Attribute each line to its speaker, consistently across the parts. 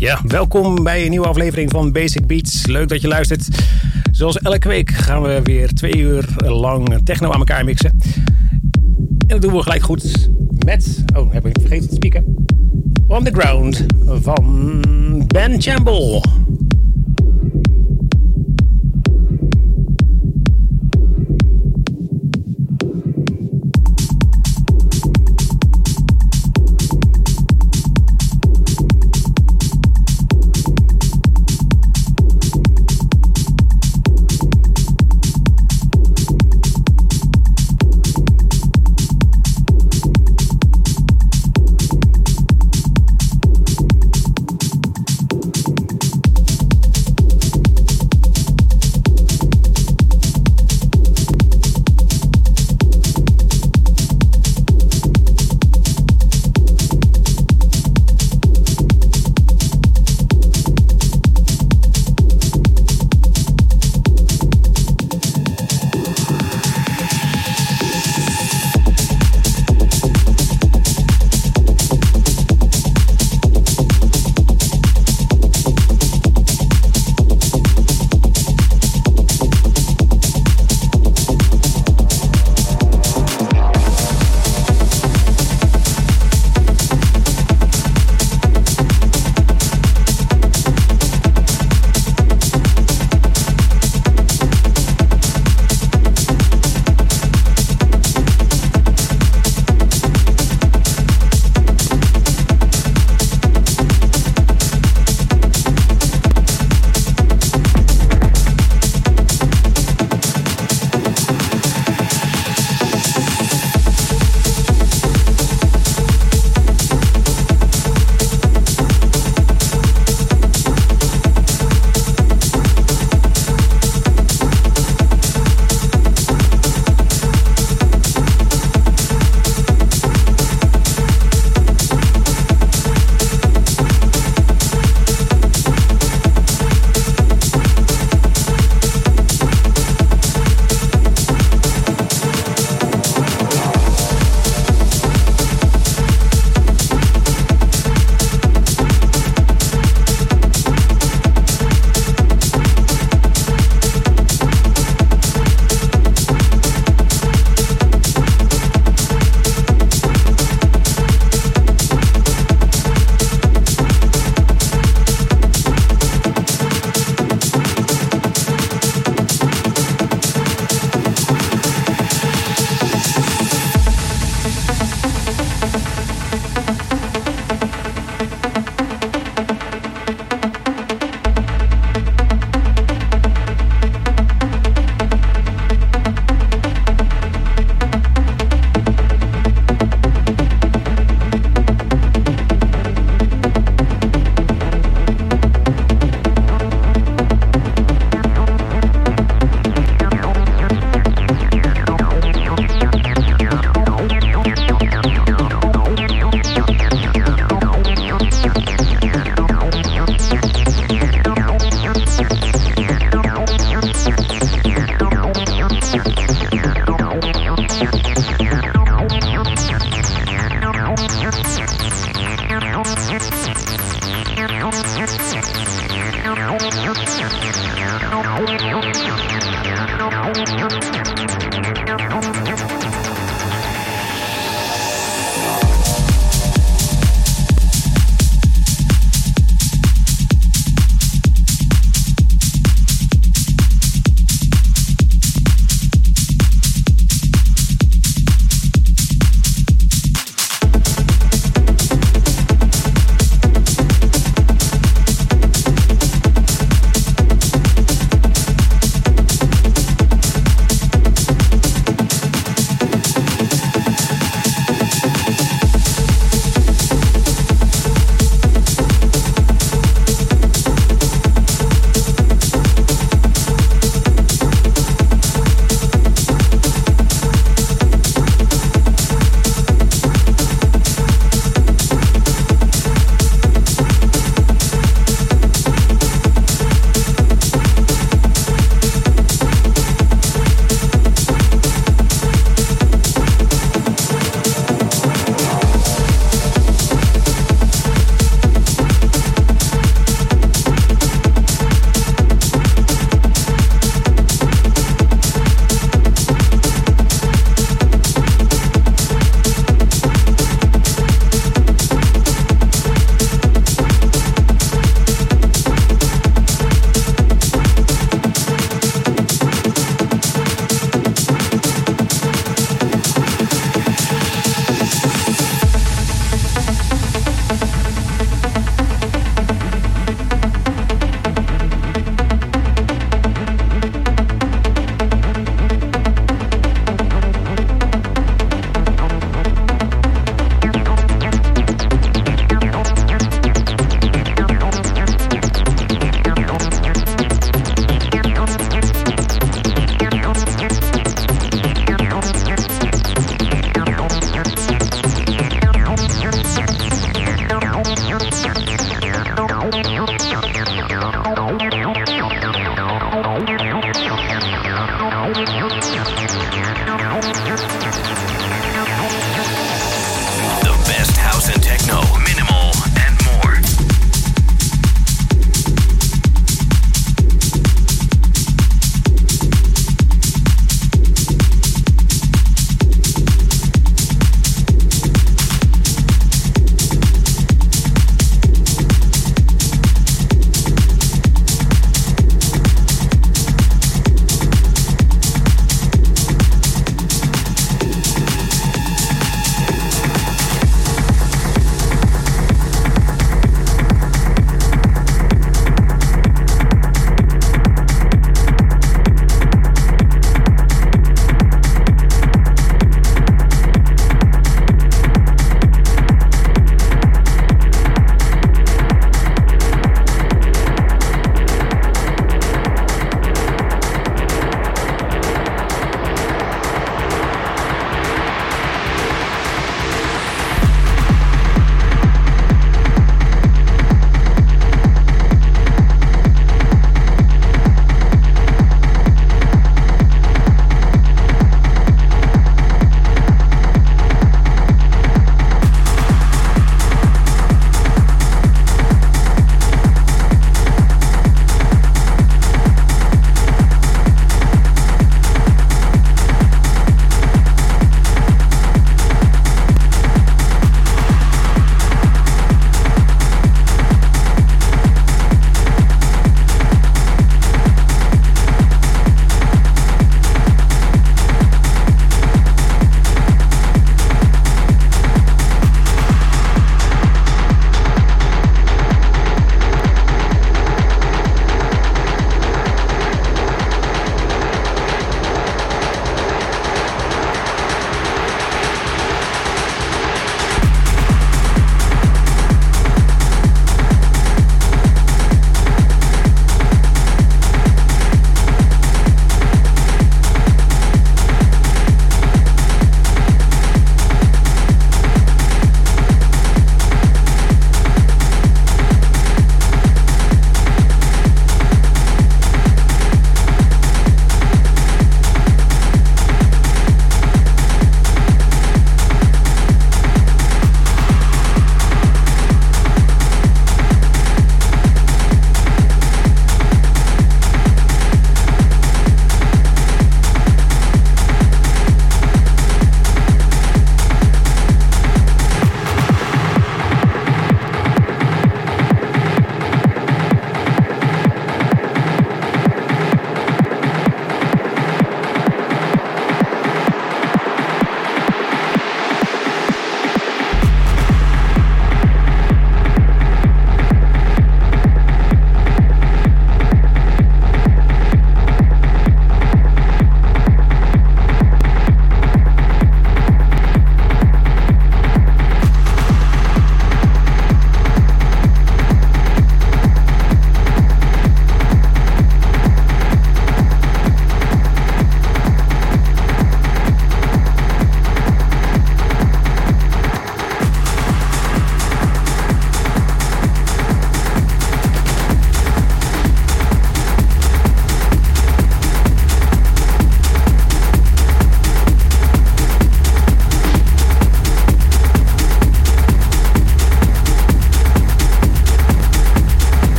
Speaker 1: Ja, welkom bij een nieuwe aflevering van Basic Beats. Leuk dat je luistert. Zoals elke week gaan we weer twee uur lang techno aan elkaar mixen. En dat doen we gelijk goed met... Oh, heb ik vergeten te spieken. On the Ground van Ben Chamble.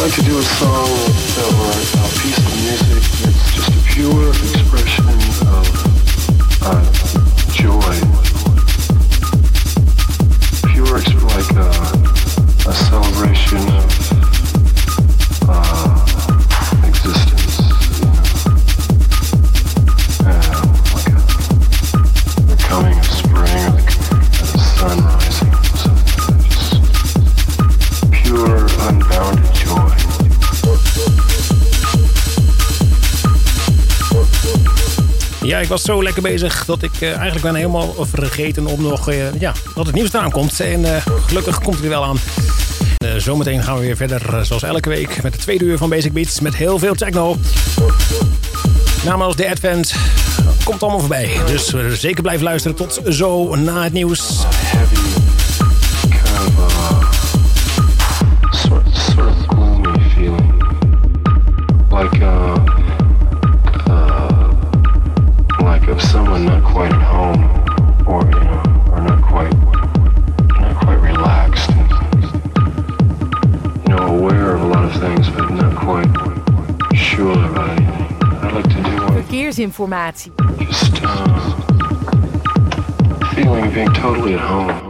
Speaker 2: like to do a song or a piece of music that's just a pure expression of uh, joy. Pure, like a, celebration
Speaker 1: ik was zo lekker bezig dat ik uh, eigenlijk ben helemaal vergeten om nog uh, ja, dat het nieuws eraan komt. En uh, gelukkig komt het er wel aan. zometeen gaan we weer verder, zoals elke week, met de tweede uur van Basic Beats. Met heel veel techno. Namens de Advent komt allemaal voorbij. Dus zeker blijven luisteren tot zo na het nieuws.
Speaker 3: Verkeersinformatie.
Speaker 2: Just uh, feeling being totally at home